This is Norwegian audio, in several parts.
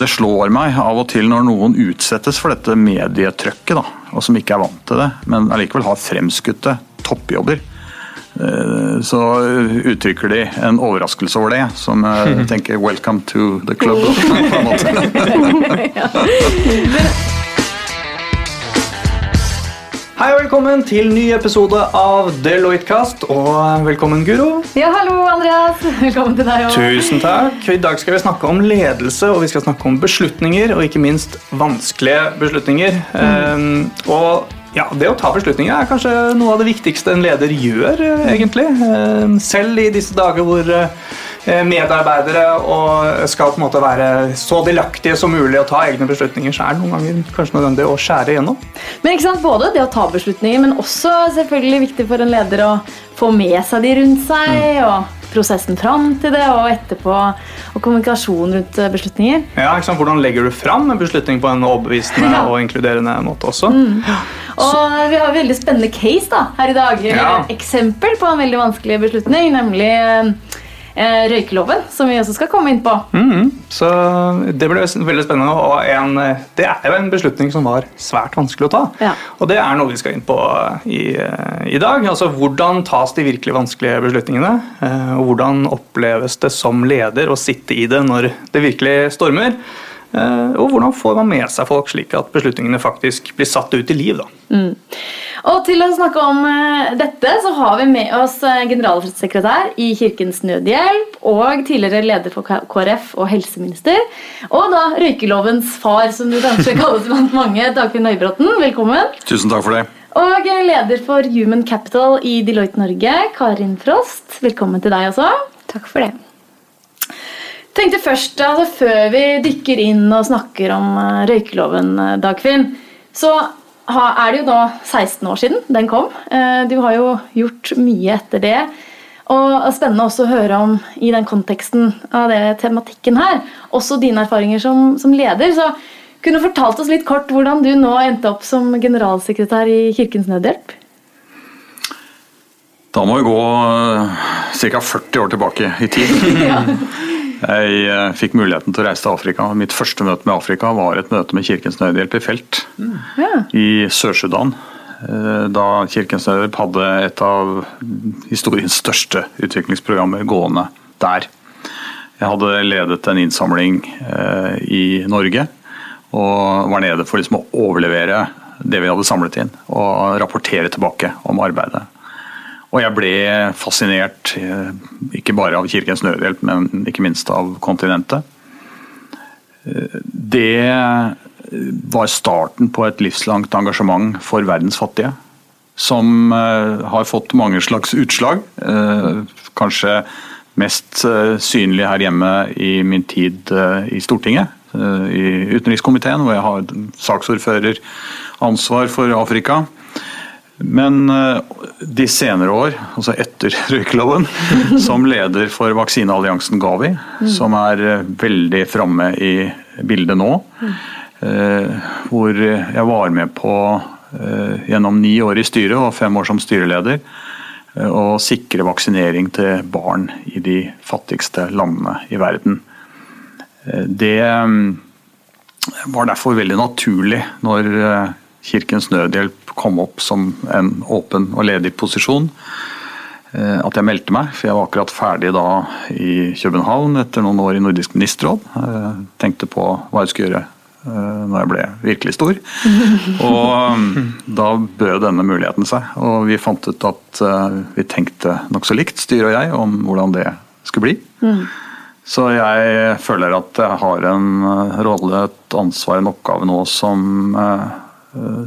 det slår meg av og til når noen utsettes for dette medietrøkket, da, og som ikke er vant til det, men allikevel har fremskutte toppjobber. Eh, så uttrykker de en overraskelse over det, som jeg tenker 'welcome to the club'. på en måte. Hei og velkommen til ny episode av Deloitte-kast. Og velkommen, Guro. Ja, hallo, Andreas. Velkommen til deg òg. Tusen takk. I dag skal vi snakke om ledelse, og vi skal snakke om beslutninger, og ikke minst vanskelige beslutninger. Um, og ja, Det å ta beslutninger er kanskje noe av det viktigste en leder gjør, eh, egentlig. Um, selv i disse dager hvor eh, medarbeidere skal på en måte være så delaktige som mulig og ta egne beslutninger, så er det noen ganger kanskje nødvendig å skjære igjennom. Men ikke sant, Både det å ta beslutninger, men også selvfølgelig viktig for en leder å få med seg de rundt seg. og prosessen fram til det, og etterpå, og kommunikasjon rundt eh, beslutninger. Ja, ikke sant? Hvordan legger du fram en beslutning på en overbevisende Ja. og inkluderende måte også? Og vi har en veldig spennende case da, her i dag. Ja. Et eksempel på en veldig vanskelig beslutning, nemlig eh, røykeloven, som vi også skal komme inn på. Mm, Så det ble veldig spennende, og en, det er jo en beslutning som var svært vanskelig å ta. Ja. Og det er noe vi skal inn på i, i dag. Altså hvordan tas de virkelig vanskelige beslutningene? eh, Og hvordan oppleves det som leder å sitte i det når det virkelig stormer? Eh, Og hvordan får man med seg folk slik at beslutningene faktisk blir satt ut i liv? da? Og til å snakke om eh, dette, så har vi med oss eh, generalsekretær i Kirkens Nødhjelp og tidligere leder for KrF og helseminister. Og da røykelovens far, som du kanskje kalles blant mange, Dagfinn Høybråten. Velkommen. Tusen takk for det. Og leder for Human Capital i Deloitte Norge, Karin Frost. Velkommen til deg også. Takk for det. Tenkte først, altså Før vi dykker inn og snakker om eh, røykeloven, eh, Dagfinn, så er det jo da 16 år siden den kom. Eh, Du har jo gjort mye etter det. Og Spennende også å høre om i den konteksten av det tematikken her. Også dine erfaringer som, som leder. Så kunne du fortalt oss litt kort hvordan du nå endte opp som generalsekretær i Kirkens Nødhjelp? Da må vi gå ca. 40 år tilbake i tid. Jeg eh, fikk muligheten til å reise til Afrika. Mitt første møte med Afrika var et møte med Kirkens Nødhjelp i felt Ja. i Sør-Sudan. eh, Da Kirkens Nødhjelp hadde et av historiens største utviklingsprogrammer gående der. Jeg hadde ledet en innsamling eh, i Norge og var nede for liksom å overlevere det vi hadde samlet inn og rapportere tilbake om arbeidet. Og jeg ble fascinert, eh, ikke bare av Kirkens Nødhjelp, men ikke minst av kontinentet. Eh, Det var starten på et livslangt engasjement for verdens fattige. Som eh, har fått mange slags utslag. Eh, Kanskje mest eh, synlig her hjemme i min tid eh, i Stortinget. eh, I utenrikskomiteen, hvor jeg har saksordføreransvar for Afrika. Men eh, de senere år, altså etter røykeloven, som leder for vaksinealliansen Gavi, som er eh, veldig framme i bildet nå, eh, hvor jeg var med på gjennom ni år i styret og fem år som styreleder å sikre vaksinering til barn i de fattigste landene i verden. Det mm, var derfor veldig naturlig når Kirkens Nødhjelp kom opp som en åpen og ledig posisjon. eh, At jeg meldte meg, for jeg var akkurat ferdig da i København etter noen år i Nordisk ministerråd. Eh, Tenkte på hva jeg skulle gjøre eh, når jeg ble virkelig stor. Og mm, da bød denne muligheten seg. Og vi fant ut at vi tenkte nokså likt, styret og jeg, om hvordan det skulle bli. Så jeg føler at jeg har en rolle, et ansvar, en oppgave nå som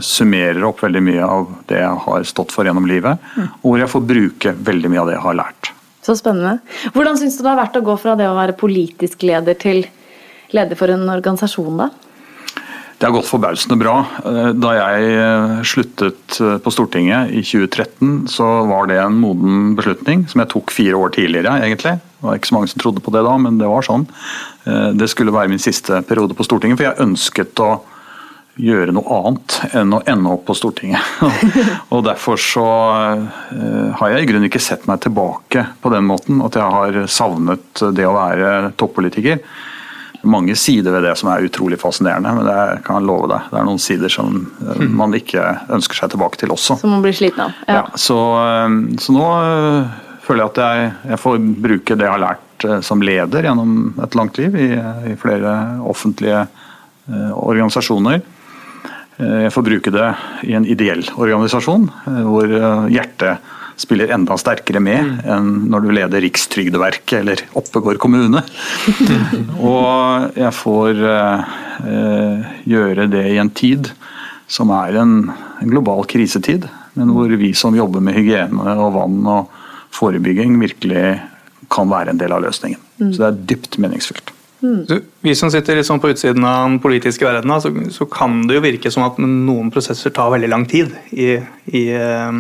summerer opp veldig mye av det jeg har stått for gjennom livet. Og hvor jeg får bruke veldig mye av det jeg har lært. Så spennende. Hvordan syns du det har vært å gå fra det å være politisk leder til leder for en organisasjon, da? Det har gått forbausende bra. Eh, Da jeg eh, sluttet eh, på Stortinget i 2013, så var det en moden beslutning, som jeg tok fire år tidligere, egentlig. Det var ikke så mange som trodde på det da, men det var sånn. Eh, Det skulle være min siste periode på Stortinget, for jeg ønsket å gjøre noe annet enn å ende opp på Stortinget. og Derfor så eh, har jeg i grunnen ikke sett meg tilbake på den måten, at jeg har savnet det å være toppolitiker. mange sider ved det som er utrolig fascinerende, men det kan jeg love deg. Det er noen sider som eh, Hmm. man ikke ønsker seg tilbake til også. Som man blir sliten av. Ja, Ja. så, eh, så nå føler jeg at jeg, jeg får bruke det jeg har lært som leder gjennom et langt liv i, i flere offentlige eh, organisasjoner. Eh, Jeg får bruke det i en ideell organisasjon, eh, hvor eh, hjertet spiller enda sterkere med enn når du leder Rikstrygdeverket eller Oppegård kommune. Og jeg får eh, eh, gjøre det i en tid som er en, en global krisetid, men hvor vi som jobber med hygiene og vann og forebygging virkelig kan være en del av løsningen. Så det er dypt meningsfylt. Så vi som sitter litt sånn på utsiden av den politiske verdenen, så, så kan det jo virke som at noen prosesser tar veldig lang tid i, i eh,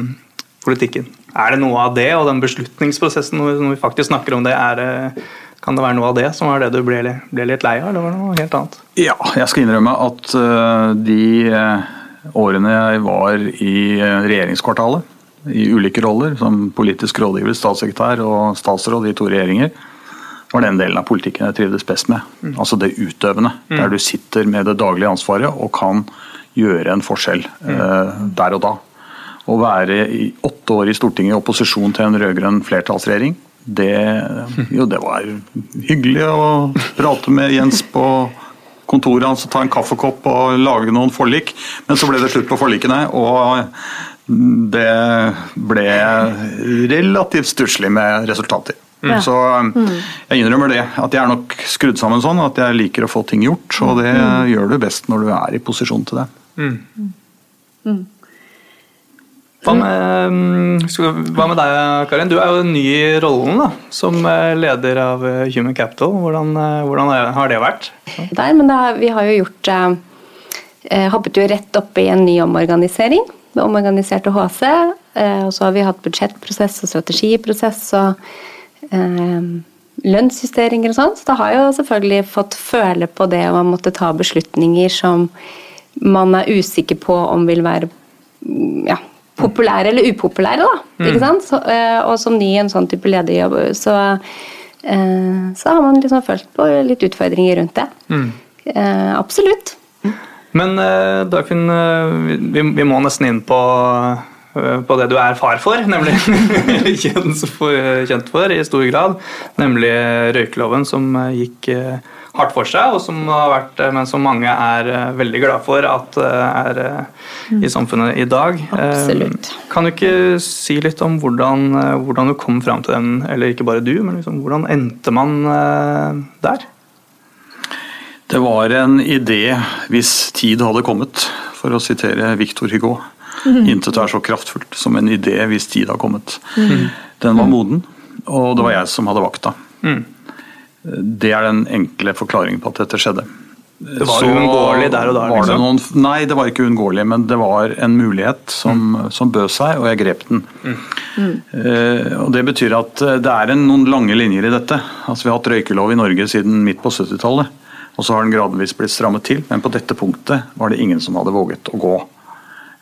politikken. Er det noe av det, og den beslutningsprosessen når vi, når vi faktisk snakker om det, er det, kan det være noe av det som var det du ble, ble litt lei av, eller var det noe helt annet? Ja, jeg skal innrømme at eh, de eh, årene jeg var i eh, regjeringskvartalet, i ulike roller, som politisk rådgiver, statssekretær og statsråd i to regjeringer, var den delen av politikken jeg trivdes best med. Altså det utøvende, der du sitter med det daglige ansvaret og kan gjøre en forskjell eh, der og da. Å være i åtte år i Stortinget i opposisjon til en rød-grønn flertallsregjering, det, jo, det var hyggelig å prate med Jens på kontoret hans og ta en kaffekopp og lage noen forlik, men så ble det slutt på forlikene. og det ble relativt stusslig med resultater. Ja. Så jeg innrømmer det, at jeg er nok skrudd sammen sånn at jeg liker å få ting gjort. Og det gjør du best når du er i posisjon til det. Hva med, mm, skal vi- hva med deg, Karin? Du er jo ny i rollen da, som eh, leder av eh, Human Capital. Hvordan, eh, hvordan har det vært? der, men det har, vi har jo gjort eh, Hoppet jo rett opp i en ny omorganisering. med omorganiserte HC, eh, og så har vi hatt budsjettprosess og strategiprosess og lønnsjusteringer og sånn. Så da har jeg jo selvfølgelig fått føle på det å måtte ta beslutninger som man er usikker på om vil være mm, ja, populære eller upopulære, da. Ikke sant? Så, eh, og som ny i en sånn type lederjobb, så, eh, så har man liksom følt på litt utfordringer rundt det. Eh, absolutt. Men Dagfinn, vi, vi må nesten inn på, på det du er far for, nemlig kjent for, i stor grad. Nemlig røykeloven som eh, gikk eh, hardt for seg, og som har vært, eh, men som mange er eh, veldig glad for at eh, er eh, i samfunnet i dag. Eh, Absolutt. Kan du ikke si litt om hvordan, eh, hvordan du kom fram til den, eller ikke bare du, men liksom, hvordan endte man eh, der? Det var en idé hvis tid hadde kommet, for å sitere Victor Hugo. Intet er så kraftfullt som en idé hvis tid har kommet. Den var moden, og det var jeg som hadde vakta. Det er den enkle forklaringen på at dette skjedde. Det var Så uunngåelig der og da, Liksom. det? Noen, nei, det var ikke uunngåelig, men det var en mulighet som, som bød seg, og jeg grep den. Eh, og Det betyr at eh, det er en, noen lange linjer i dette. Altså Vi har hatt røykelov i Norge siden midt på 70-tallet. Og så har den gradvis blitt strammet til, men på dette punktet var det ingen som hadde våget å gå.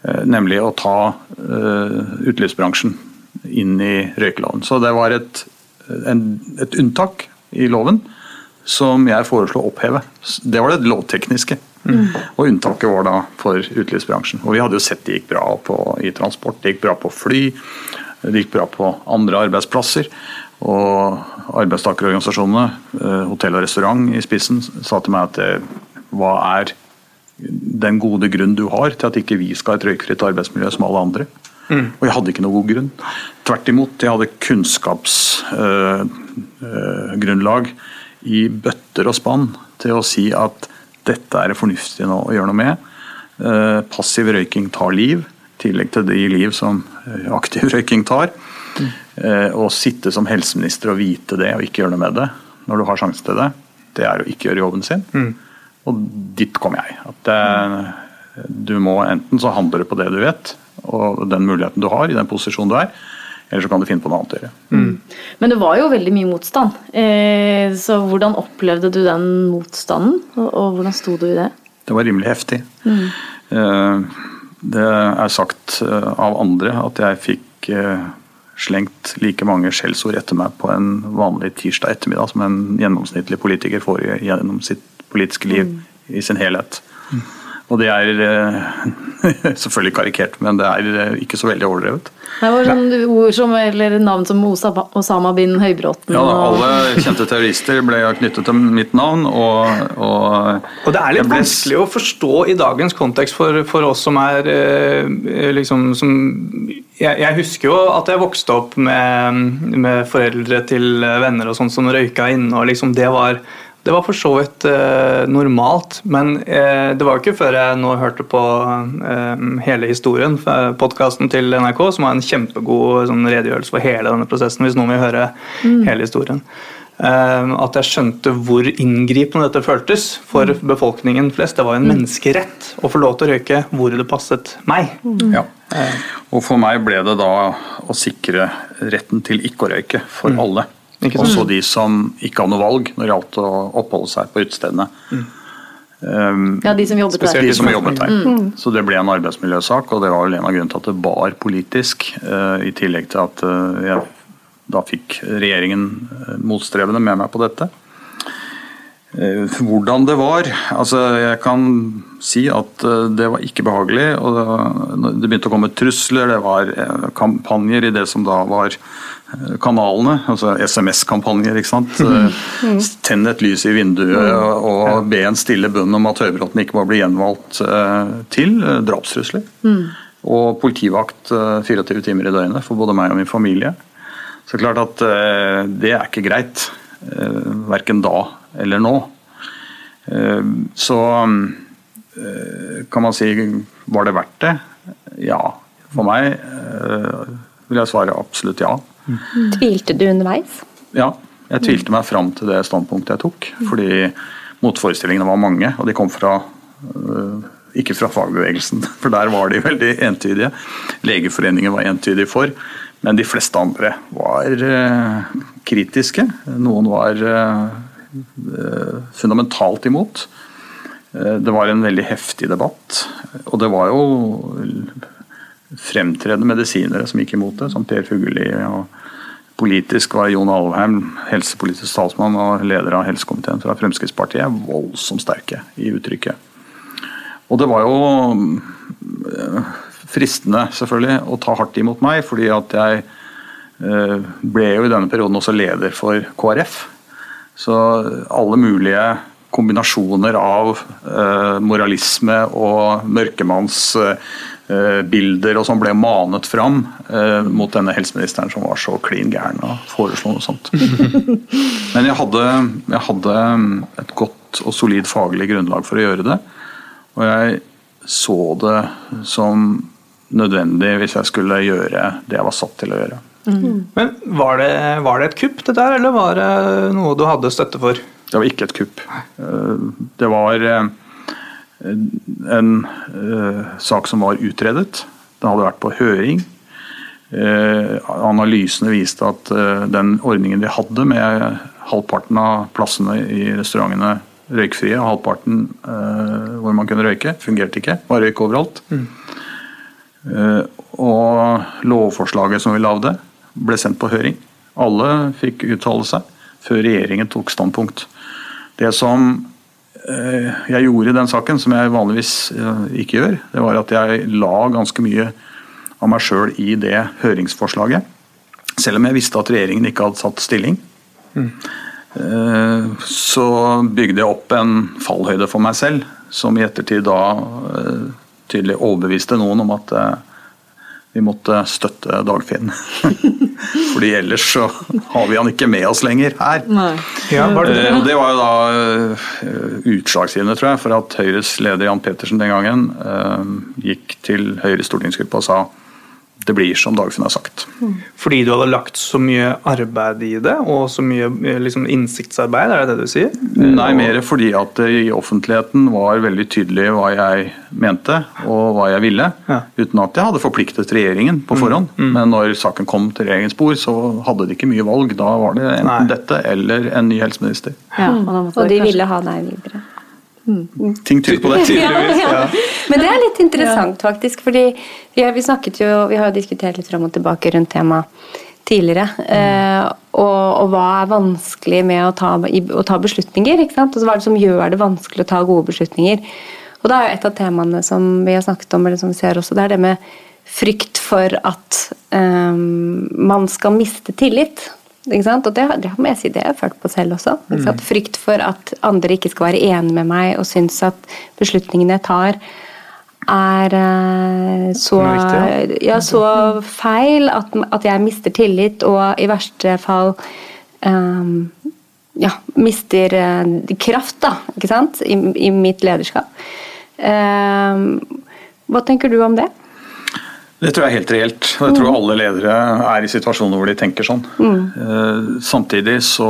Eh, nemlig å ta eh, utelivsbransjen inn i røykeloven. Så det var et, en, et unntak i loven som jeg foreslo å oppheve. Det var det lovtekniske. Og unntaket var da for utelivsbransjen. Og vi hadde jo sett det gikk bra på, i transport, det gikk bra på fly, det gikk bra på andre arbeidsplasser. Og arbeidstakerorganisasjonene, eh, hotell og restaurant i spissen, sa til meg at hva er den gode grunn du har til at ikke vi skal ha et røykfritt arbeidsmiljø som alle andre? Og jeg hadde ikke noe god grunn. Tvert imot, jeg hadde kunnskapsgrunnlag i bøtter og spann til å si at dette er det fornuftig å gjøre noe med. Uh, Passiv røyking tar liv, i tillegg til de liv som eh, aktiv røyking tar. Eh, Å sitte som helseminister og vite det og ikke gjøre noe med det når du har sjansen til det, det er å ikke gjøre jobben sin. Og dit kom jeg. At eh, du må enten så handler du på det du vet, og den muligheten du har i den posisjonen du er, eller så kan du finne på noe annet å gjøre. Men det var jo veldig mye motstand. Eh, så hvordan opplevde du den motstanden, og, og hvordan sto du i det? Det var rimelig heftig. Eh, Det er sagt eh, av andre at jeg fikk eh, slengt like mange skjellsord etter meg på en vanlig tirsdag ettermiddag som en gjennomsnittlig politiker får gjennom sitt politiske liv i sin helhet. Og det er eh, selvfølgelig karikert, men det er eh, ikke så veldig overdrevet. Det var sånn ord som, eller navn som Osama, Osama bin Høybråten. Ja, Alle kjente terrorister ble knyttet til mitt navn, og, og, Og det er litt ble- vanskelig å forstå i dagens kontekst for, for oss som er eh, liksom som jeg, jeg husker jo at jeg vokste opp med, med foreldre til venner og sånt som røyka inne, og liksom det var det var for så vidt eh, normalt, men eh, det var jo ikke før jeg nå hørte på eh, hele historien, podkasten til NRK, som var en kjempegod sånn, redegjørelse for hele denne prosessen, hvis noen vil høre hele historien. Eh, at jeg skjønte hvor inngripende dette føltes for befolkningen flest. Det var jo en menneskerett å få lov til å røyke hvor det passet meg. Ja. Og for meg ble det da å sikre retten til ikke å røyke for alle. Også de som ikke hadde noe valg når det gjaldt å oppholde seg på utestedene. Um, Ja, de som jobbet Spesielt der. de som jobbet der. Så det ble en arbeidsmiljøsak, og det var vel en av grunnene til at det var politisk. Uh, I tillegg til at uh, jeg da fikk regjeringen motstrevende motstrebende med meg på dette. Eh, Hvordan det var altså Jeg kan si at eh, det var ikke behagelig. og Det det begynte å komme trusler, det var eh, kampanjer i det som da var eh, kanalene. altså SMS-kampanjer. ikke sant? Eh, Tenn et lys i vinduet og be en stille bønn om at Høybråten ikke må bli gjenvalgt eh, til. eh, Drapstrusler. Og politivakt eh, 24 timer i døgnet for både meg og min familie. Så klart at det er ikke greit. Verken da eller nå. Så kan man si var det verdt det? Ja. For meg vil jeg svare absolutt ja. Tvilte du underveis? Ja, jeg tvilte meg fram til det standpunktet jeg tok. Fordi motforestillingene var mange, og de kom fra øh, ikke fra fagbevegelsen, for der var de veldig entydige. Legeforeningen var entydig for, men de fleste andre var øh, kritiske. Noen var øh, fundamentalt imot. Det var en veldig heftig debatt, og det var jo fremtredende medisinere som gikk imot det, som Per Fugelli. og Politisk var Jon Alvheim, helsepolitisk talsmann og leder av helsekomiteen fra Fremskrittspartiet, voldsomt sterke i uttrykket. Og det var jo eh, fristende, selvfølgelig, å ta hardt imot meg, fordi at jeg eh, ble jo i denne perioden også leder for KrF. Så alle mulige kombinasjoner av eh, moralisme og mørkemannsbilder og som ble manet fram eh, mot denne helseministeren som var så klin gæren og foreslo noe sånt. Men jeg hadde, jeg hadde et godt og solid faglig grunnlag for å gjøre det. Og jeg så det som nødvendig hvis jeg skulle gjøre det jeg var satt til å gjøre. Men var det, var det et kupp, det der, eller var det noe du hadde støtte for? Det var ikke et kupp. Eh, Det var eh, en eh, sak som var utredet. Den hadde vært på høring. Eh, Analysene viste at eh, den ordningen de hadde med halvparten av plassene i restaurantene røykfrie, og halvparten hvor man kunne røyke, fungerte ikke. Var røyk overalt. Eh, Og lovforslaget som vi lagde, ble sendt på høring. Alle fikk uttale seg før regjeringen tok standpunkt. Det som jeg gjorde i den saken, som jeg vanligvis eh, ikke gjør, det var at jeg la ganske mye av meg sjøl i det høringsforslaget. Selv om jeg visste at regjeringen ikke hadde satt stilling. Mm. Så bygde jeg opp en fallhøyde for meg selv, som i ettertid da eh, tydelig overbeviste noen om at eh, vi måtte støtte Dagfinn. Fordi ellers så har vi han ikke med oss lenger her. Ja, var det Eh, Det var jo da eh, utslagsgivende, tror jeg, for at Høyres leder Jan Petersen den gangen eh, gikk til Høyres stortingsgruppe og sa det blir som Dagfinn har sagt. Fordi du hadde lagt så mye arbeid i det, og så mye eh, liksom, innsiktsarbeid, er det det du sier? Nei, mer fordi at det i offentligheten var veldig tydelig hva jeg mente og hva jeg ville, Ja. uten at jeg hadde forpliktet regjeringen på forhånd. Men når saken kom til regjeringens bord, så hadde de ikke mye valg. Da var det enten Nei. dette eller en ny helseminister. Ja, og, da måtte Og de kanskje- ville ha deg videre. Ting tyder på det. Tydeligvis, ja. Men det er litt interessant, faktisk. fordi vi har, vi snakket jo, vi har jo diskutert litt fram og tilbake rundt temaet tidligere. Eh, og, og, hva er vanskelig med å ta, å ta beslutninger? ikke sant? Og så hva er det som gjør det vanskelig å ta gode beslutninger? Og da er jo et av temaene som vi har snakket om, eller som vi ser også, det er det med frykt for at eh, man skal miste tillit. Og det, det må jeg si, det har jeg følt på selv også. Mm. Frykt for at andre ikke skal være enig med meg og synes at beslutningene jeg tar, er uh, så, ja, så feil at, at, jeg mister tillit og i verste fall um, ja, mister uh, kraft da, ikke sant? I, i mitt lederskap. Uh, hva tenker du om det? Det tror jeg er helt reelt. Jeg tror mm. alle ledere er i situasjoner hvor de tenker sånn. Mm. Samtidig så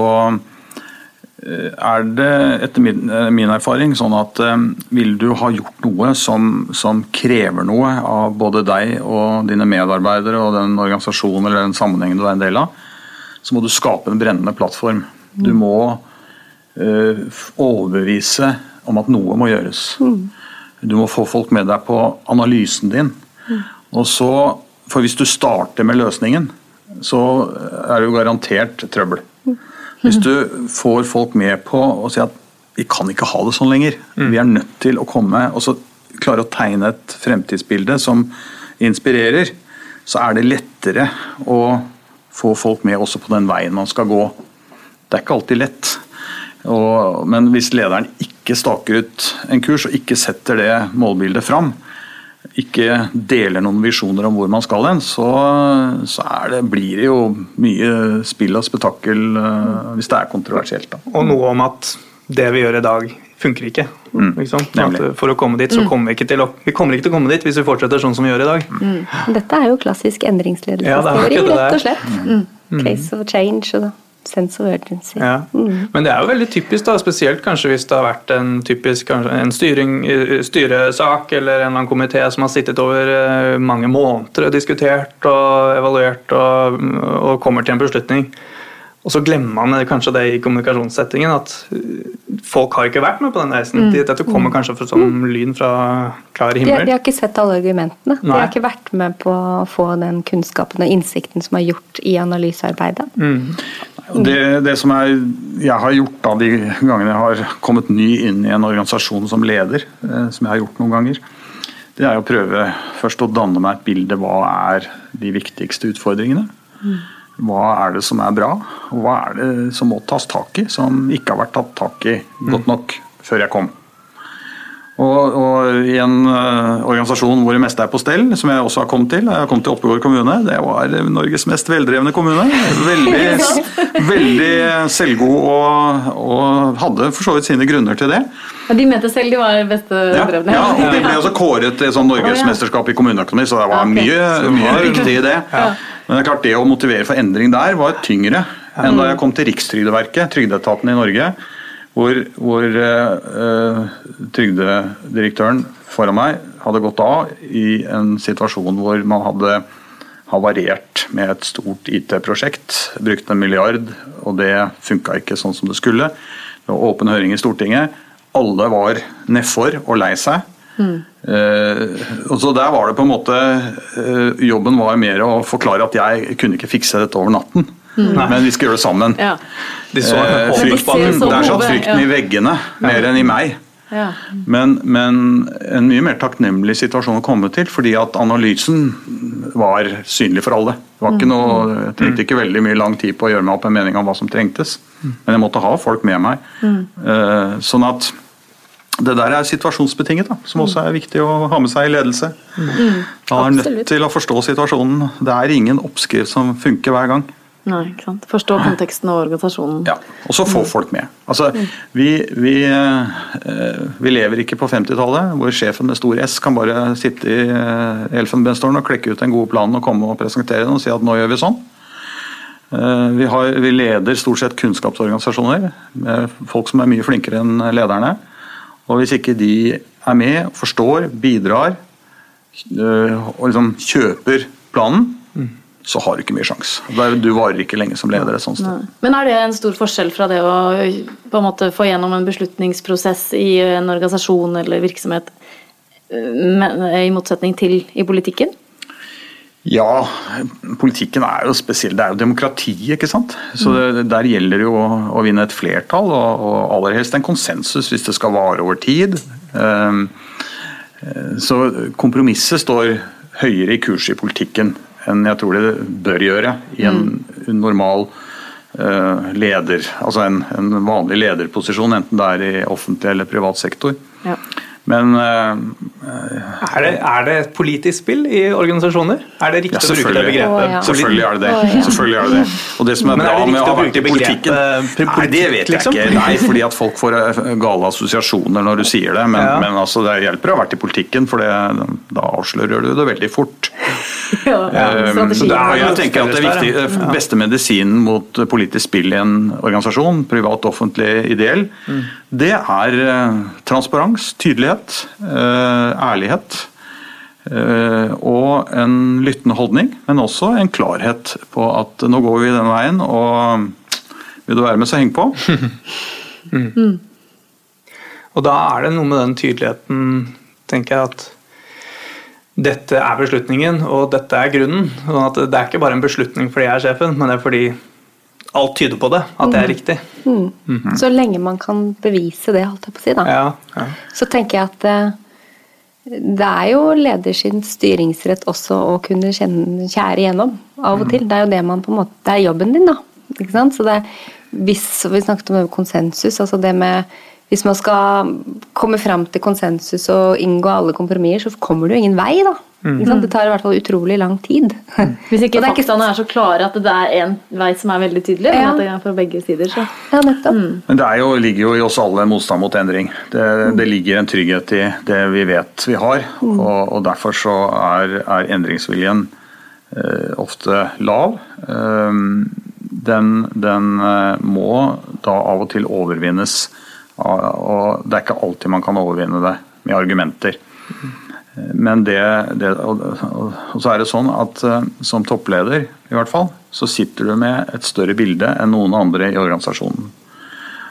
Eh, er det etter min, eh, min, erfaring sånn at vil du ha gjort noe som, som, krever noe av både deg og dine medarbeidere og den organisasjonen eller den sammenhengen du er en del av, så må du skape en brennende plattform. Du mm. må uh, overbevise om at noe må gjøres. Mm. Du må få folk med deg på analysen din. Mm. Og så, for Hvis du starter med løsningen, så er det jo garantert trøbbel. Hvis du får folk med på å si at vi kan ikke ha det sånn lenger. Vi er nødt til å komme og så klare å tegne et fremtidsbilde som inspirerer, så er det lettere å få folk med også på den veien man skal gå. Det er ikke alltid lett. Og, men hvis lederen ikke staker ut en kurs og ikke setter det målbildet fram, ikke deler noen visjoner om hvor man skal hen, så, så det, blir det jo mye spill og spetakkel uh, hvis det er kontroversielt. Da. Og noe om at det vi gjør i dag, funker ikke. Mm, for å komme dit, så mm. kommer vi ikke til å vi kommer ikke til å komme dit hvis vi fortsetter sånn som vi gjør i dag. Mm. Dette er jo klassisk endringsledelsesteori, ja, rett og slett. Mm. mm. Case of change. og sense of urgency. Ja. Mm. Men det er jo veldig typisk, da, spesielt kanskje hvis det har vært en typisk en styring, styresak eller en komité som har sittet over eh, mange måneder og diskutert og evaluert og, og kommer til en beslutning. Og så glemmer man kanskje det i kommunikasjonssettingen, at folk har ikke vært med på den reisen. Mm. Dette kommer kanskje som mm. lyn fra klar himmel. De, de, har ikke sett alle argumentene. Nei. De har ikke vært med på å få den kunnskapen og innsikten som er gjort i analysearbeidet. Mm. Det, det, som jeg, jeg har gjort da de gangene jeg har kommet ny inn i en organisasjon som leder, eh, som jeg har gjort noen ganger, det er å prøve først å danne meg et bilde. Hva er de viktigste utfordringene? Hva er det som er bra, og hva er det som må tas tak i, som ikke har vært tatt tak i godt nok før jeg kom. Og, og, I en uh, organisasjon hvor det meste er på stell, som jeg også har kommet til. Jeg har kommet til Oppegård kommune. Det var Norges mest veldrevne kommune. Veldig, veldig selvgod og, og, hadde for så vidt sine grunner til det. Og De mente selv de var beste ja, drevne? Ja, og de ble også kåret til sånn norgesmesterskap i kommuneøkonomi, så det var mye, mye riktig i det. Men det er klart det å motivere for endring der var tyngre enn da jeg kom til Rikstrygdeverket, trygdeetaten i Norge hvor, hvor uh, trygdedirektøren foran meg hadde gått av i en situasjon hvor man hadde havarert med et stort IT-prosjekt. Brukt en milliard, og det funka ikke sånn som det skulle. Det var åpen høring i Stortinget. Alle var nedfor og lei seg. Mm. Uh, og så Der var det på en måte uh, Jobben var mer å forklare at jeg kunne ikke fikse dette over natten. Mm. Men vi skal gjøre det sammen. Ja. De så, uh, frykten, der satt frykten i veggene mer enn i meg. Ja. Men, men, en mye mer takknemlig situasjon å komme til, fordi at analysen var synlig for alle. Det var ikke mm. noe, jeg trengte ikke veldig mye lang tid på å gjøre meg opp en mening om hva som trengtes. Men jeg måtte ha folk med meg. Mm. Sånn at det der er situasjonsbetinget, da, som også er viktig å ha med seg i ledelse. Mm. Man er nødt til å forstå situasjonen. Det er ingen oppskrift som funker hver gang. Nei, ikke sant. Forstå konteksten og organisasjonen. Ja, Og så få folk med. Altså, vi, vi, eh, vi lever ikke på 50-tallet, hvor sjefen med stor S kan bare sitte i eh, og klekke ut den gode planen og komme og presentere den og si at nå gjør vi sånn. Eh, vi, har, vi leder stort sett kunnskapsorganisasjoner med folk som er mye flinkere enn lederne. Og hvis ikke de er med, forstår, bidrar og liksom kjøper planen, så har du ikke mye sjanse. Du varer ikke lenge som leder. et sånt sted. Men er det en stor forskjell fra det å på en måte få gjennom en beslutningsprosess i en organisasjon eller virksomhet, i motsetning til i politikken? Ja, politikken er jo spesiell. Det er jo demokrati, ikke sant. Så det, der gjelder det jo å, vinne et flertall, og, og, aller helst en konsensus hvis det skal vare over tid. Um, så kompromisset står høyere i kurs i politikken enn jeg tror det bør gjøre i en mm. normal uh, leder, altså en, en, vanlig lederposisjon, enten det er i offentlig eller privat sektor. Ja. Men uh, er, det, er, det, et politisk spill i organisasjoner? Er det riktig ja, å bruke det begrepet? Oh, ja. Selvfølgelig er det det. Oh, ja. Selvfølgelig er det det. Og det som er, er bra med å ha vært i politikken Nei, det vet jeg liksom? ikke. Nei, fordi at folk får eh, gale assosiasjoner når du sier det. Men, men altså, det hjelper å ha vært i politikken, for det, da avslører du det veldig fort. um, jeg tenker at det er viktig, beste medisinen mot politisk spill i en organisasjon, privat, offentlig, ideell, mm. det er transparens, tydelighet ærlighet, eh, ærlighet eh, og en lyttende holdning, men også en klarhet på at nå går vi den veien, og vil du være med, så heng på. mm. Mm. Og da er det noe med den tydeligheten, tenker jeg, at dette er beslutningen, og dette er grunnen. Sånn at det er ikke bare en beslutning fordi jeg er sjefen, men det er fordi alt tyder på det, at det er mm. riktig. Mm. Mm -hmm. Så lenge man kan bevise det, holdt jeg på å si, da. Ja, ja. Så tenker jeg at det, eh, er jo leders styringsrett også å kunne kjenne, kjære igjennom av og til. Det er jo det man på en måte Det er jobben din, da. Ikke sant? Så det, hvis vi snakket om konsensus, altså det med Hvis man skal komme fram til konsensus og inngå alle kompromisser, så kommer det jo ingen vei, da. Mm. Det tar i hvert fall utrolig lang tid. Mm. Hvis ikke faktaene er så klare at det er en vei som er veldig tydelig. Ja. At det er fra begge sider, så. Ja, nettopp. Mm. Men det jo, ligger jo i oss alle motstand mot endring. Det, mm. det, ligger en trygghet i det vi vet vi har. Mm. Og, og, derfor så er, er endringsviljen eh, ofte lav. Um, den, den eh, må da av og til overvinnes. Og det er ikke alltid man kan overvinne det med argumenter. Men det, det og, så er det sånn at uh, som toppleder, i hvert fall, så sitter du med et større bilde enn noen andre i organisasjonen.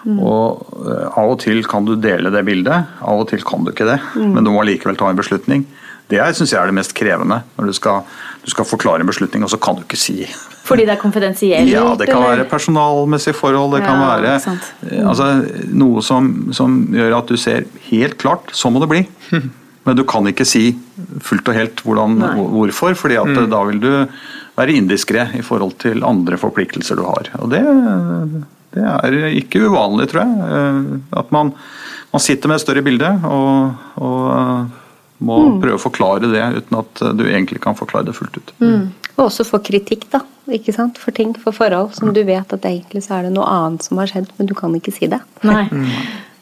Mm. Og uh, av og til kan du dele det bildet, av og til kan du ikke det. Mm. Men du må likevel ta en beslutning. Det syns jeg er det mest krevende. Når du skal, du skal, forklare en beslutning, og så kan du ikke si Fordi det er konfidensielt? Ja, det kan eller? være personalmessige forhold. Det ja, kan være mm. altså, noe som, som, gjør at du ser helt klart sånn må det bli. Men du kan ikke si fullt og helt hvordan, hvorfor, fordi at mm. da vil du være indiskré i forhold til andre forpliktelser du har. Og det, det er ikke uvanlig, tror jeg. Eh, at man, man sitter med et større bilde og, og eh, må mm. prøve å forklare det uten at du egentlig kan forklare det fullt ut. Mm. Og også få kritikk, da. ikke sant? For ting, for forhold som du vet at egentlig så er det noe annet som har skjedd, men du kan ikke si det. Nei.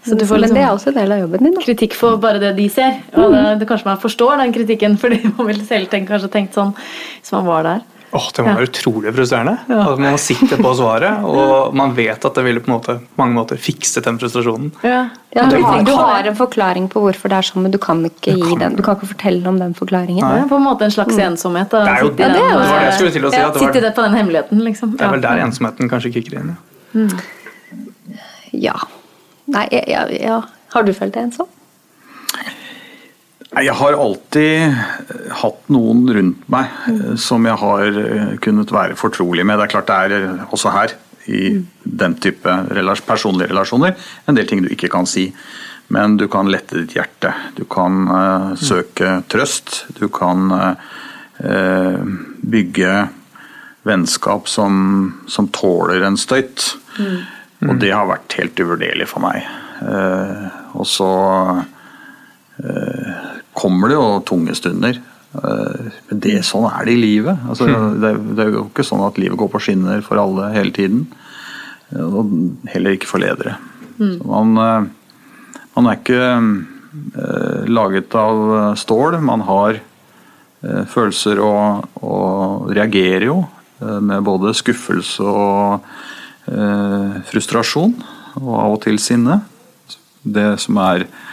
Så du får, men det er også en del av jobben din. Da. Kritikk for bare det de ser. Og det, det, kanskje man forstår den kritikken, fordi man ville selv tenkt, kanskje tenkt sånn hvis man var der. Oh, det må være ja. utrolig frustrerende. Ja. At man sitter på svaret, og man vet at det ville på måte, mange måter fikset den frustrasjonen. Ja. ja du, har, du, har, en forklaring på hvorfor det er sånn, men du kan ikke, gi den, du kan ikke fortelle om den forklaringen. Nei. På en måte en slags mm. ensomhet. Da. Det er jo det, det, var det jeg skulle til å si. Ja, det på den hemmeligheten, liksom. Det er vel der ensomheten kanskje kicker inn. Mm. Ja. Nei, ja, ja. Har du følt deg ensom? Jeg har alltid hatt noen rundt meg mm. som jeg har eh, kunnet være fortrolig med. Det er klart det er eh, også her, i mm. den type personlige relasjoner, en del ting du ikke kan si. Men du kan lette ditt hjerte. Du kan uh, søke trøst. Du kan uh, bygge vennskap som, som, tåler en støyt. Mm. Og det har vært helt uvurderlig for meg. Uh, og så eh, kommer det jo tunge stunder. Eh, men det, sånn er det i livet. Altså, hmm. det, det, er jo ikke sånn at livet går på skinner for alle hele tiden. Og heller ikke for ledere. Mm. Man, man, er ikke laget av stål. Man har følelser og, og reagerer jo med både skuffelse og eh, frustrasjon, og av og til sinne. Det som er eh,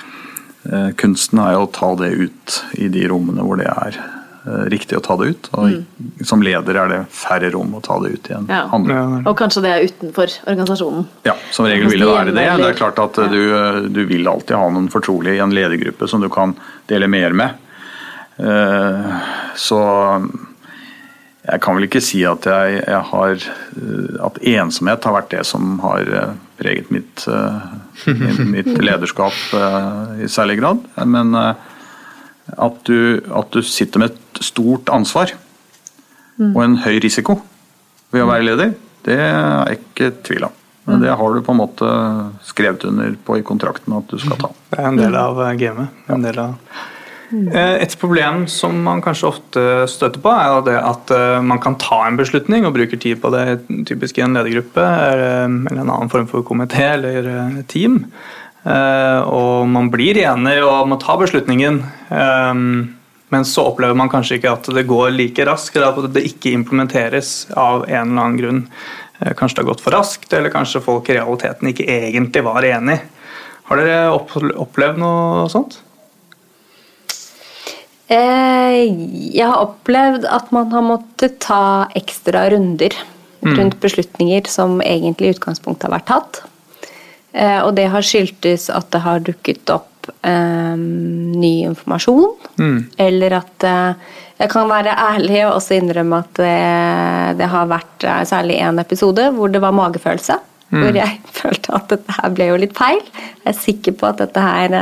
kunsten, er jo å ta det ut i de rommene hvor det er eh, riktig å ta det ut. Og mm. som leder er det færre rom å ta det ut igjen. Ja. Og kanskje det er utenfor organisasjonen? Ja, som regel vil det være det. Det er klart at du, du vil alltid ha noen fortrolige i en ledergruppe som du kan dele mer med. Eh, så Jeg kan vel ikke si at, jeg, jeg har, at ensomhet har vært det som har preget mitt, mitt lederskap i særlig grad. Men at du, at du sitter med et stort ansvar og en høy risiko ved å være leder, det er jeg ikke tvil om. Men det har du på en måte skrevet under på i kontrakten at du skal ta. Det er en del av eh, gamet. En del av eh, et problem som man kanskje ofte støter på, er det at eh, man kan ta en beslutning og bruker tid på det, typisk i en ledergruppe eller en annen form for komité eller team. Og man blir enig og å ta beslutningen, men så opplever man kanskje ikke at det går like raskt, eller at det ikke implementeres av en eller annen grunn. Eh, kanskje det har gått for raskt, eller kanskje folk i realiteten ikke egentlig var enig. Har dere opplevd noe sånt? Eh, jeg har opplevd at man har måttet ta ekstra runder mm. rundt beslutninger som egentlig i utgangspunktet har vært tatt. Eh, og det har skyldtes at det har dukket opp ny informasjon, mm. eller at jeg kan være ærlig og også innrømme at det, det har vært særlig én episode hvor det var magefølelse. Mm. Hvor jeg følte at dette her ble jo litt feil. Jeg er sikker på at dette her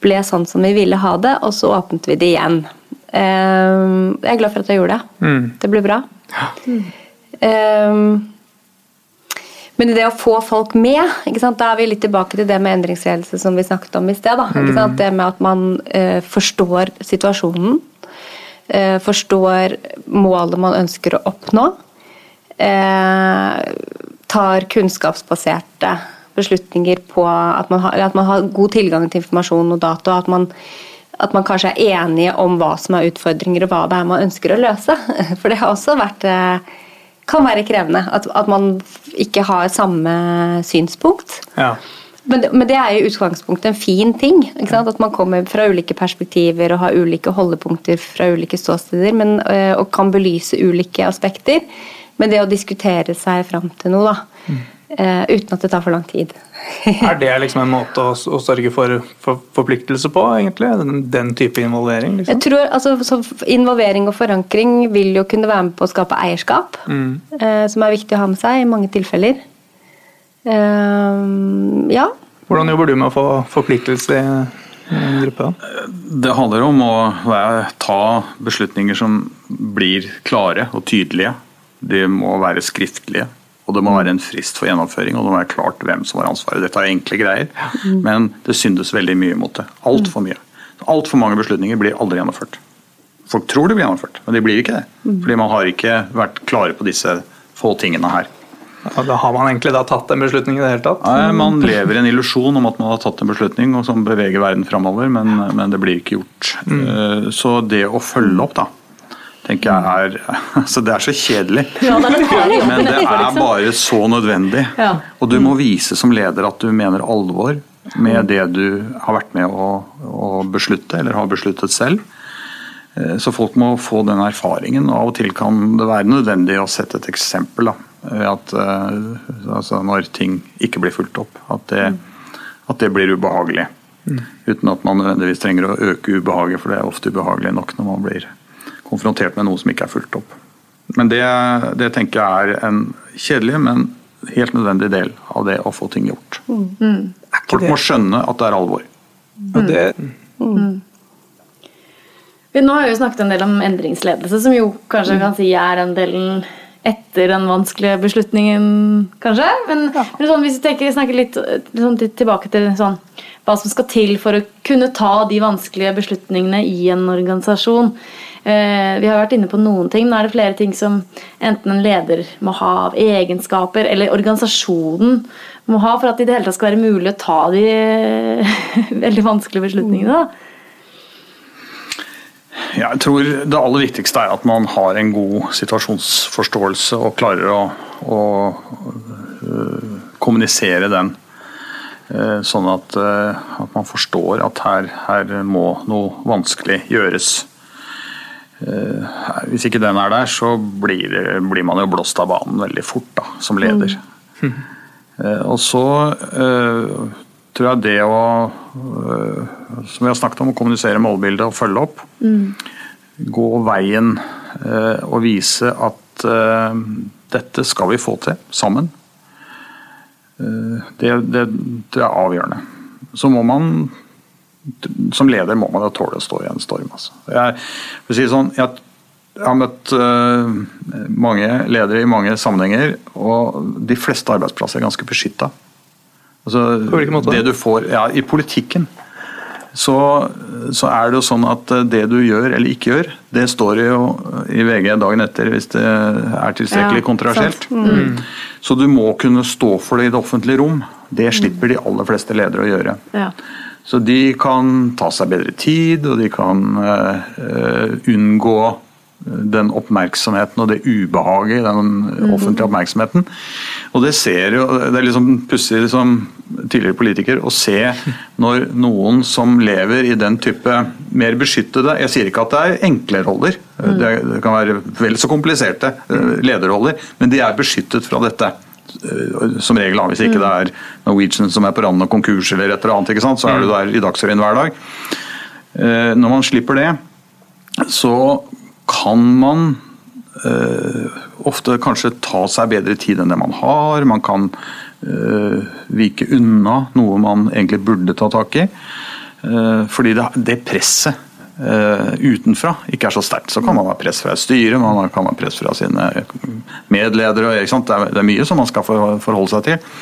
ble sånn som vi ville ha det, og så åpnet vi det igjen. Ehm, jeg er glad for at jeg gjorde det. Mm. Det ble bra. Um, men det å få folk med, da er vi litt tilbake til det med endringsledelse som vi snakket om i sted. Mm. Det med at man uh, forstår situasjonen, forstår målet man ønsker å oppnå. Tar kunnskapsbaserte beslutninger på at man, har, at man har god tilgang til informasjon og data. At man, at man kanskje er enige om hva som er utfordringer og hva det er man ønsker å løse. For det har også vært eh, kan være krevende. At, at man ikke har samme synspunkt. Ja. Men det, men det, er i utgangspunktet en fin ting. At man kommer fra ulike perspektiver og har ulike holdepunkter fra ulike ståsteder men, øh, og kan belyse ulike aspekter. Men det å diskutere seg fram til noe, da, mm. Uh, uten at det tar for lang tid. er det liksom en måte å, å sørge for, for, forpliktelse på, egentlig? Den, den type involvering? Liksom? Jeg tror altså, Involvering og forankring vil jo kunne være med på å skape eierskap, mm. uh, som er viktig å ha med seg i mange tilfeller. Uh, ja. Hvordan jobber du med å få forpliktelse i en gruppe? Det handler om å ta beslutninger som blir klare og tydelige. De må være skriftlige. Og det må være en frist for gjennomføring, og det må være klart hvem som har ansvaret. Dette er enkle greier, men det syndes veldig mye mot det. Altfor mye. Altfor mange beslutninger blir aldri gjennomført. Folk tror det blir gjennomført, men det blir ikke det. Fordi man har ikke vært klare på disse få tingene her. Da har man egentlig da tatt en beslutning i det hele tatt? Nei, Man lever i en illusjon om at man har tatt en beslutning og som beveger verden framover, men, men, det blir ikke gjort. Mm. Eh, så det å følge opp, da, tenker jeg er altså Det er så kjedelig, ja, det er men det er liksom. bare så nødvendig. Ja. Og du må vise som leder at du mener alvor med det du har vært med å, å beslutte, eller har besluttet selv. Eh, så folk må få den erfaringen. og Av og til kan det være nødvendig å sette et eksempel. da at, uh, altså når ting ikke blir fulgt opp. At det, at det blir ubehagelig. Mm. Uten at man nødvendigvis trenger å øke ubehaget, for det er ofte ubehagelig nok når man blir konfrontert med noe som ikke er fulgt opp. Men det, det tenker jeg er en kjedelig, men helt nødvendig del av det å få ting gjort. Mm. Folk må skjønne at det er alvor. Mm. Det, mm. Nå har vi snakket en del om endringsledelse, som jo kanskje kan si er den delen etter den vanskelige beslutningen, kanskje. Men, ja. men sånn, hvis vi tenker, snakker litt sånn, tilbake til sånn, hva som skal til for å kunne ta de vanskelige beslutningene i en organisasjon. Eh, vi har vært inne på noen ting. Nå er det flere ting som enten en leder må ha av egenskaper, eller organisasjonen må ha for at det i det hele tatt skal være mulig å ta de veldig vanskelige beslutningene. Jeg tror det aller viktigste er at man har en god situasjonsforståelse og klarer å, å uh, kommunisere den. Sånn at, at, man forstår at her, her, må noe vanskelig gjøres. Hvis ikke den er der, så blir, blir, man jo blåst av banen veldig fort da, som leder. Mm. Og så tror jeg det å Som vi har snakket om, å kommunisere målbildet og følge opp. Mm. Gå veien og vise at dette skal vi få til sammen. Det, det, det er avgjørende. Så må man som leder må man jo tåle å stå i en storm. Altså. Jeg, si sånn, jeg, jeg, har møtt uh, mange ledere i mange sammenhenger, og de fleste arbeidsplasser er ganske beskytta. Altså, På hvilken måte? Det du får, ja, I politikken så, så, er det jo sånn at det du gjør eller ikke gjør, det står jo i VG dagen etter hvis det er tilstrekkelig ja, kontroversielt. Mm. Så du må kunne stå for det i det offentlige rom. Det slipper de aller fleste ledere å gjøre. Ja. Så de kan ta seg bedre tid, og de kan uh, unngå den oppmerksomheten og det ubehaget, den offentlige oppmerksomheten. Og det ser jo, det er liksom pussig som tidligere politiker å se når noen som lever i den type mer beskyttede Jeg sier ikke at det er enkle roller, det kan være vel så kompliserte eh, lederroller, men de er beskyttet fra dette. Eh, som regel, hvis ikke det er Norwegian som er på randen av konkurs eller et eller annet, ikke sant? så er du der i Dagsrevyen hver dag. Eh, når man slipper det, så kan man eh, ofte kanskje ta seg bedre tid enn det man har. Man kan vike unna noe man egentlig burde ta tak i. fordi det, det presset uh, utenfra ikke er så sterkt. Så kan man ha press fra styret, man kan ha press fra sine medledere. Det er, det, er, mye som man skal forholde seg til.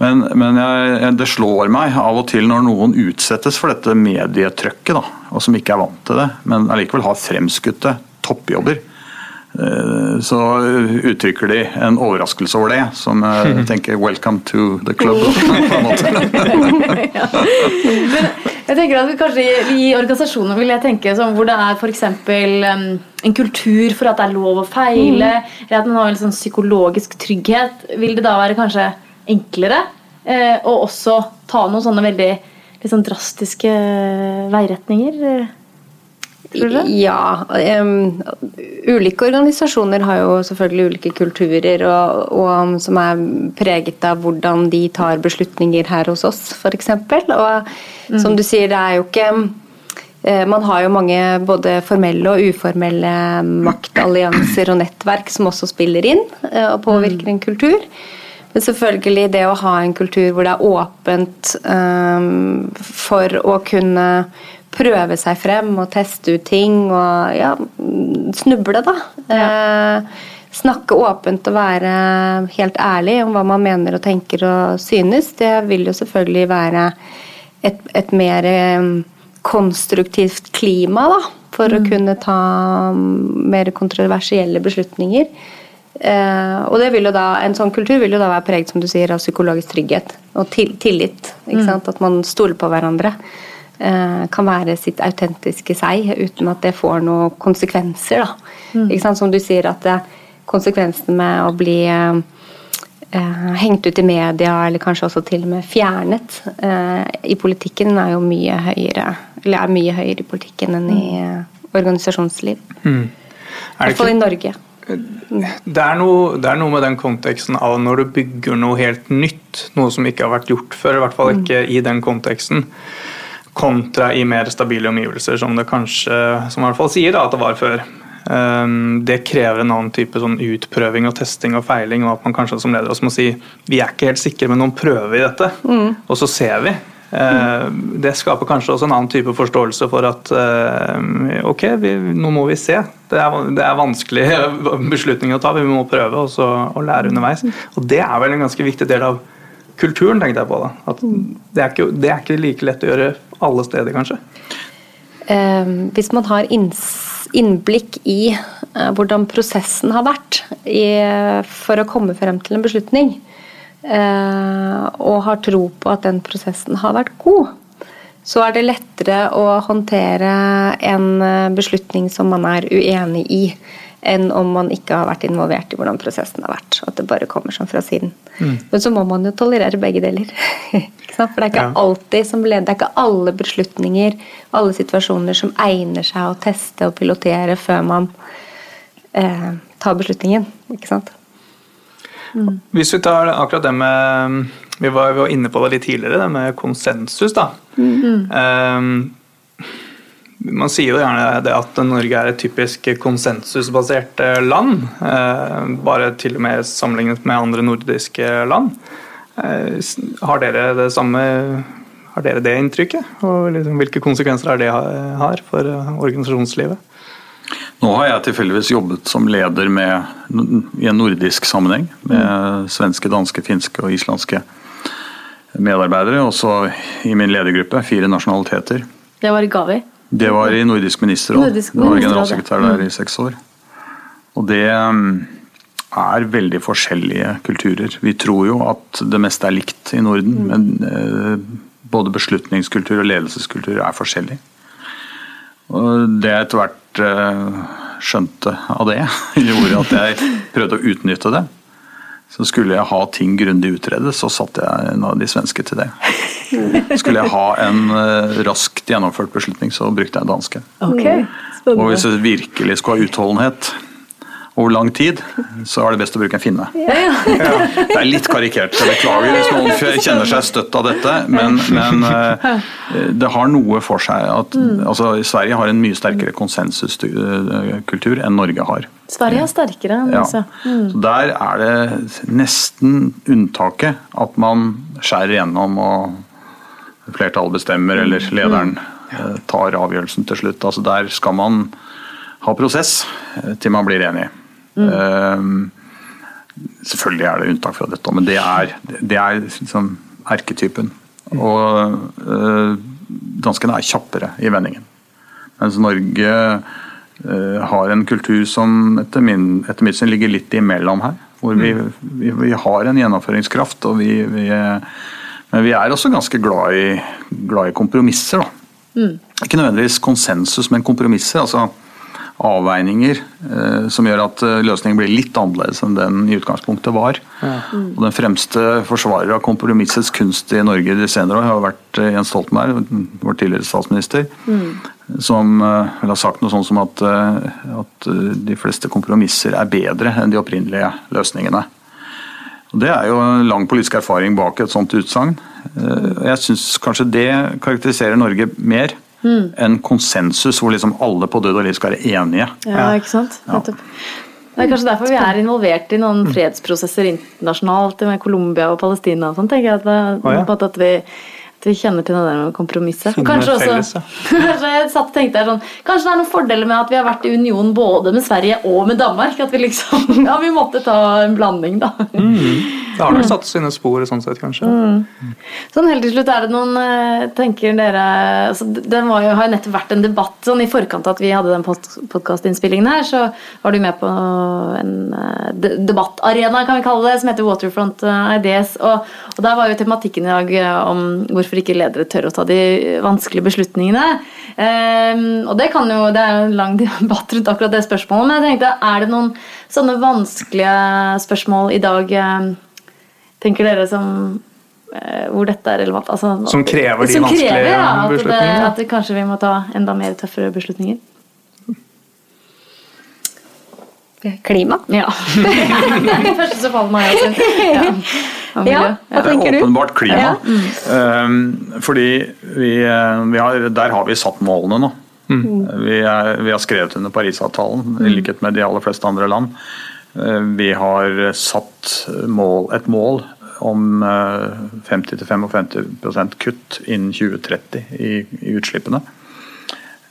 Men, men jeg, det slår meg av og til når noen utsettes for dette medietrykket, da, og som ikke er vant til det, men allikevel har fremskutte toppjobber så uttrykker de en overraskelse over det, som jeg tenker 'welcome to the club'. på ja. Men jeg tenker at kanskje I organisasjoner vil jeg tenke som hvor det er f.eks. Um, en kultur for at det er lov å feile, mm. eller at man har en sånn psykologisk trygghet, vil det da være kanskje enklere eh, å også ta noen sånne veldig liksom, drastiske veiretninger? Ja. Um, ulike organisasjoner har jo selvfølgelig ulike kulturer og, og, som er preget av hvordan de tar beslutninger her hos oss, f.eks. Og mm. som du sier, det er jo ikke eh, man har jo mange både formelle og uformelle maktallianser og nettverk som også spiller inn eh, og påvirker en kultur. Men selvfølgelig det å ha en kultur hvor det er åpent um, for å kunne prøve seg frem og teste ut ting og ja, snuble, da. Ja. Eh, snakke åpent og være helt ærlig om hva man mener og tenker og synes. Det vil jo selvfølgelig være et, et mer eh, konstruktivt klima da, for mm. å kunne ta mer kontroversielle beslutninger. Eh, og det vil jo da, En sånn kultur vil jo da være preget som du sier, av psykologisk trygghet og til, tillit. Mm. At man stoler på hverandre. Eh, kan være sitt autentiske seg uten at det får noen konsekvenser. Mm. Som du sier, at konsekvensen med å bli eh, eh, hengt ut i media, eller kanskje også til og med fjernet eh, i politikken, er jo mye høyere. Eller er mye høyere i politikken enn i mm. eh, organisasjonsliv. Mm. I hvert fall i Norge. Det er, noe, det er, noe, med den konteksten av når du bygger noe helt nytt, noe som ikke har vært gjort før, i hvert fall mm. ikke i den konteksten kontra i mer stabile omgivelser, som det kanskje som i hvert fall sier da, at det var før. Um, det krever en annen type sånn utprøving og testing og feiling, og at man kanskje som leder også må si vi er ikke helt sikre, men noen prøver i dette, mm. og så ser vi. Uh, det skaper kanskje også en annen type forståelse for at uh, ok, vi, nå må vi se. Det er, det er vanskelige beslutninger å ta, vi må prøve også, og lære underveis. Og det er vel en ganske viktig del av kulturen, tenkte jeg på. da. At det er, ikke, det er ikke like lett å gjøre alle steder, kanskje. Eh, hvis man har innblikk i eh, hvordan prosessen har vært i, for å komme frem til en beslutning, eh, og har tro på at den prosessen har vært god, så er det lettere å håndtere en beslutning som man er uenig i enn om man ikke har vært involvert i hvordan prosessen har vært. At det bare kommer sånn fra siden. Mm. Men så må man jo tolerere begge deler. For det er ikke ja. alltid som leder, det er ikke alle beslutninger, alle situasjoner som egner seg å teste og pilotere før man eh, tar beslutningen. Ikke sant? Mm. Hvis vi tar akkurat det med Vi var, vi var inne på det litt tidligere, det med konsensus. da. Mm. Um, man sier jo gjerne det at Norge er et typisk konsensusbasert eh, land. Eh, bare til og med sammenlignet med andre nordiske land. Eh, har dere det samme har dere det inntrykket? Og liksom, hvilke konsekvenser er det har for organisasjonslivet? Nå har jeg tilfeldigvis jobbet som leder med, i en nordisk sammenheng med svenske, danske, finske og islandske medarbeidere. Også i min ledergruppe fire nasjonaliteter. Det var i Gavi? Det var i Nordisk ministerråd. Nordisk det var generalsekretær der i seks år. Og det um, er veldig forskjellige kulturer. Vi tror jo at det meste er likt i Norden, Mm. men eh, både beslutningskultur og ledelseskultur er forskjellig. Og det jeg etter hvert eh, skjønte av det, gjorde at jeg prøvde å utnytte det. Så skulle jeg ha ting grundig utredet, så satte jeg en av de svenske til det. Skulle jeg ha en eh, raskt gjennomført beslutning, så brukte jeg en danske. Okay. Og hvis jeg virkelig skulle ha utholdenhet over lang tid, så er det best å bruke en finne. Det er litt karikert, så beklager hvis noen kjenner seg støtt av dette, men, men eh, det har noe for seg at altså, Sverige har en mye sterkere konsensuskultur enn Norge har. Sverige er sterkere enn Ja. ja. Så Der er det nesten unntaket at man skjærer gjennom og flertallet bestemmer, eller lederen eh, tar avgjørelsen til slutt. Altså Der skal man ha prosess eh, til man blir enig. Eh, selvfølgelig er det unntak fra dette, men det er, det er liksom erketypen. Og eh, danskene er kjappere i vendingen. Mens Norge eh, har en kultur som etter, min, etter mitt syn ligger litt imellom her. Hvor vi, vi, vi har en gjennomføringskraft, og vi, vi, men vi er også ganske glad i, glad i kompromisser. Da. Ikke nødvendigvis konsensus, men kompromisser. altså avveininger eh, som gjør at eh, løsningen blir litt annerledes enn den i utgangspunktet var. Og Den fremste forsvarer av kompromissets kunst i Norge de senere år har vært eh, Jens Stoltenberg, vår tidligere statsminister, som eh, vel har sagt noe sånt som at, at de fleste kompromisser er bedre enn de opprinnelige løsningene. Og Det er jo en lang politisk erfaring bak et sånt utsagn. Jeg syns kanskje det karakteriserer Norge mer enn konsensus, hvor liksom alle på død og liv skal være enige. Ja, ikke sant? Ja. Det er kanskje derfor vi er involvert i noen fredsprosesser internasjonalt med Colombia og Palestina og sånn, tenker jeg. At, det, oh, ja. en at, vi, vi kjenner til det der med kompromisset. Kanskje også, kanskje jeg satt og tenkte sånn, kanskje det er noen fordeler med at vi har vært i union både med Sverige og med Danmark. At vi liksom Ja, vi måtte ta en blanding, da. Det har nok satt sine spor sånn sett, kanskje. Sånn helt til slutt, er det noen eh, tenker dere altså, Det var jo, har jo nettopp vært en debatt sånn i forkant av at vi hadde den podkastinnspillingen her, så var du med på en eh, debattarena, kan vi kalle det, som heter Waterfront eh, Ideas. Og, og der var jo tematikken i dag om hvorfor ikke ledere tør å ta de vanskelige beslutningene. Ehm, og det kan jo, det er jo en lang debatt rundt akkurat det spørsmålet, men jeg tenkte, er det noen sånne vanskelige spørsmål i dag eh, Tenker dere som eh, hvor dette er relevant? Altså, Som krever de som vanskelige krever, ja, at det, beslutningene. at det kanskje vi må ta enda mer tøffere beslutninger? Klima. Ja. det første som faller meg altså. ja. Ja, hva tenker er du? åpenbart klima. Ja. Um, fordi vi, eh, vi har, der har vi satt målene nå. Vi, er, vi har skrevet under Parisavtalen, i likhet med de aller fleste andre land. Eh, Vi har satt mål, et mål om eh, 50-55% kutt innen 2030 i, i utslippene.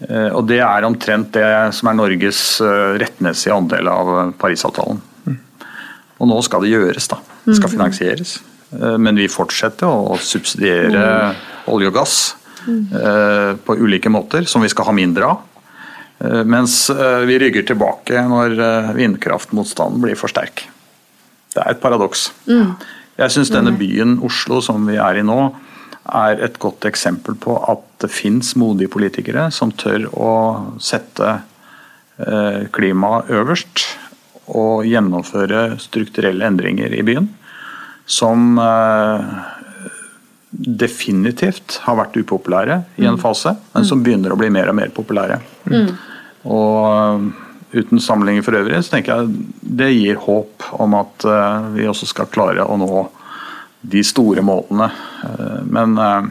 Eh, Og det er omtrent det som er Norges eh, rettmessige andel av Parisavtalen. Og nå skal det gjøres, da. Det skal finansieres. Eh, Men vi fortsetter å subsidiere olje og gass eh, på ulike måter, som vi skal ha mindre av. Eh, Mens eh, vi rygger tilbake når eh, vindkraftmotstanden blir for sterk. Det er et paradoks. Jeg syns denne byen Oslo som vi er i nå, er et godt eksempel på at det fins modige politikere som tør å sette eh, klimaet øverst og gjennomføre strukturelle endringer i byen. Som eh, definitivt har vært upopulære i en fase, men som begynner å bli mer og mer populære. Og eh, uten sammenligning for øvrig, så tenker jeg det gir håp om at vi også skal klare å nå de store målene. Eh, Men eh,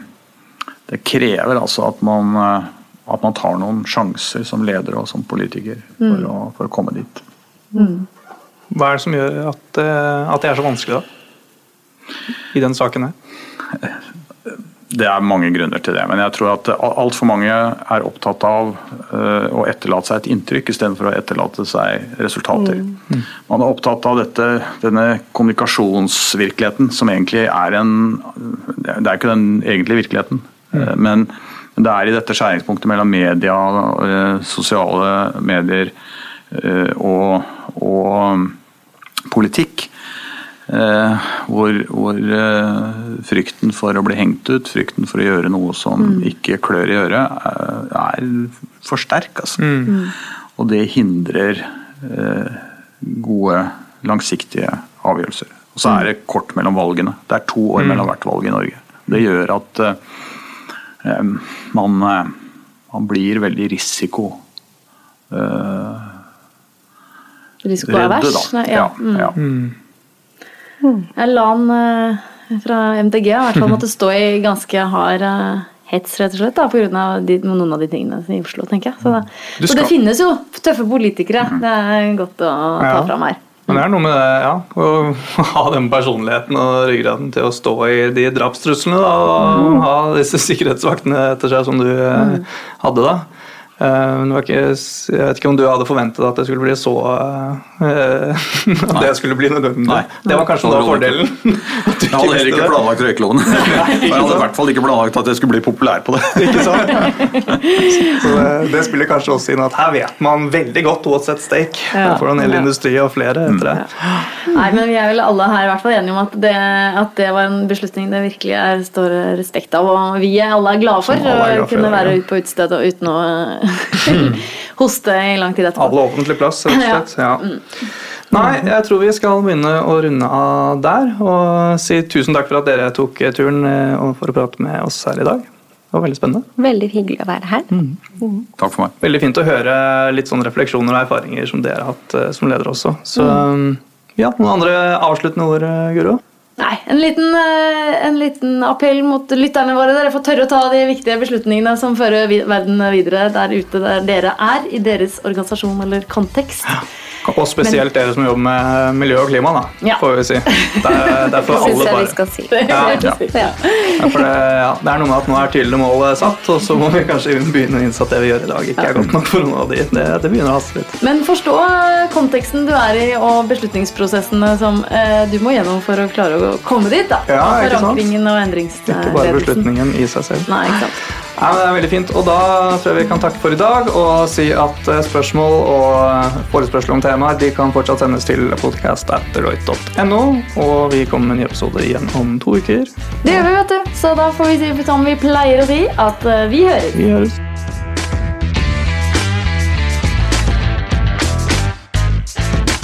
det krever altså at man eh, at man tar noen sjanser som leder og som politiker for, Mm. å, for å komme dit. Hva er det som gjør at, at det er så vanskelig, da? I den saken her? Det er mange grunner til det, men jeg tror at altfor mange er opptatt av eh, å etterlate seg et inntrykk istedenfor å etterlate seg resultater. Man er opptatt av dette, denne kommunikasjonsvirkeligheten som egentlig er en Det er ikke den egentlige virkeligheten, eh, men det er i dette skjæringspunktet mellom media, eh, sosiale medier og, og politikk Eh, hvor, hvor eh, frykten for å bli hengt ut, frykten for å gjøre noe som ikke klør i øret, eh, er for sterk. Altså. Og det hindrer eh, gode, langsiktige avgjørelser. Og så er det kort mellom valgene. Det er to år mellom hvert valg i Norge. Det gjør at eh, man, eh, man blir veldig risiko eh, Risikoavers. redde, Ja. Mm. ja. Ja, la han fra MTG i hvert fall måtte stå i ganske hard eh, hets, rett og slett, da, pga. noen av de tingene i Oslo, tenker jeg. Så, da, så det finnes jo tøffe politikere. Det er godt å ta Ja. fram her. Men det er noe med det, ja, å ha den personligheten og ryggraden til å stå i de drapstruslene da, og ha disse sikkerhetsvaktene etter seg som du mm. hadde da. Eh, men det var ikke, jeg vet ikke om du hadde forventet at det skulle bli så eh, At det skulle bli nødvendig. Nei. Det var kanskje da fordelen. du Jeg hadde heller ikke planlagt røykeloven. Jeg hadde i hvert fall ikke planlagt at jeg skulle bli populær på det. Ikke sant? Så det, det spiller kanskje også inn at her vet man veldig godt what's at stake Ja. for en hel Ja. industri og flere etter det. Nei, men Vi er vel alle her i hvert fall enige om at det, at det var en beslutning det virkelig er står respekt av. Og vi er alle er glade for å kunne være ute på utestedet og uten å hoste i lang tid etterpå. Alle offentlig plass, rett og slett. Ja. Nei, jeg tror vi skal begynne å runde av der. Og si tusen takk for at dere tok turen eh, for å prate med oss her i dag. Det var veldig spennende. Veldig hyggelig å være her. Takk for meg. Veldig fint å høre litt sånne refleksjoner og erfaringer som dere har hatt eh, som leder også. Så ja, noen andre avsluttende ord, eh, Guro? Nei, en liten, eh, en liten appell mot lytterne våre. Dere får tørre å ta de viktige beslutningene som fører verden videre der ute der dere er, i deres organisasjon eller kontekst. Og spesielt dere som jobber med miljø og klima, da, Ja. får vi si. Det er, det er Det for syns alle jeg vi bare. skal si. Ja, ja. For det, ja, det er noe med at nå er tydelige mål eh, satt, og så må vi kanskje begynne å innse at det vi gjør i dag, ikke er godt nok for noen av de. Det, det begynner å haste litt. Men forstå konteksten du er i, og beslutningsprosessene som eh, du må gjennom for å klare å komme dit. da. Ja, ikke sant? Forankringen og Ikke bare beslutningen i seg selv. Nei, ikke sant. Ja, det er veldig fint, og Da tror jeg vi kan takke for i dag og si at eh, spørsmål og forespørsler om temaer de kan fortsatt sendes til podcast.deloitte.no. Og vi kommer med en ny episode igjen om to uker. Det gjør vi, vet du. Så da får vi si som vi pleier å si, at eh, vi høres. Vi høres.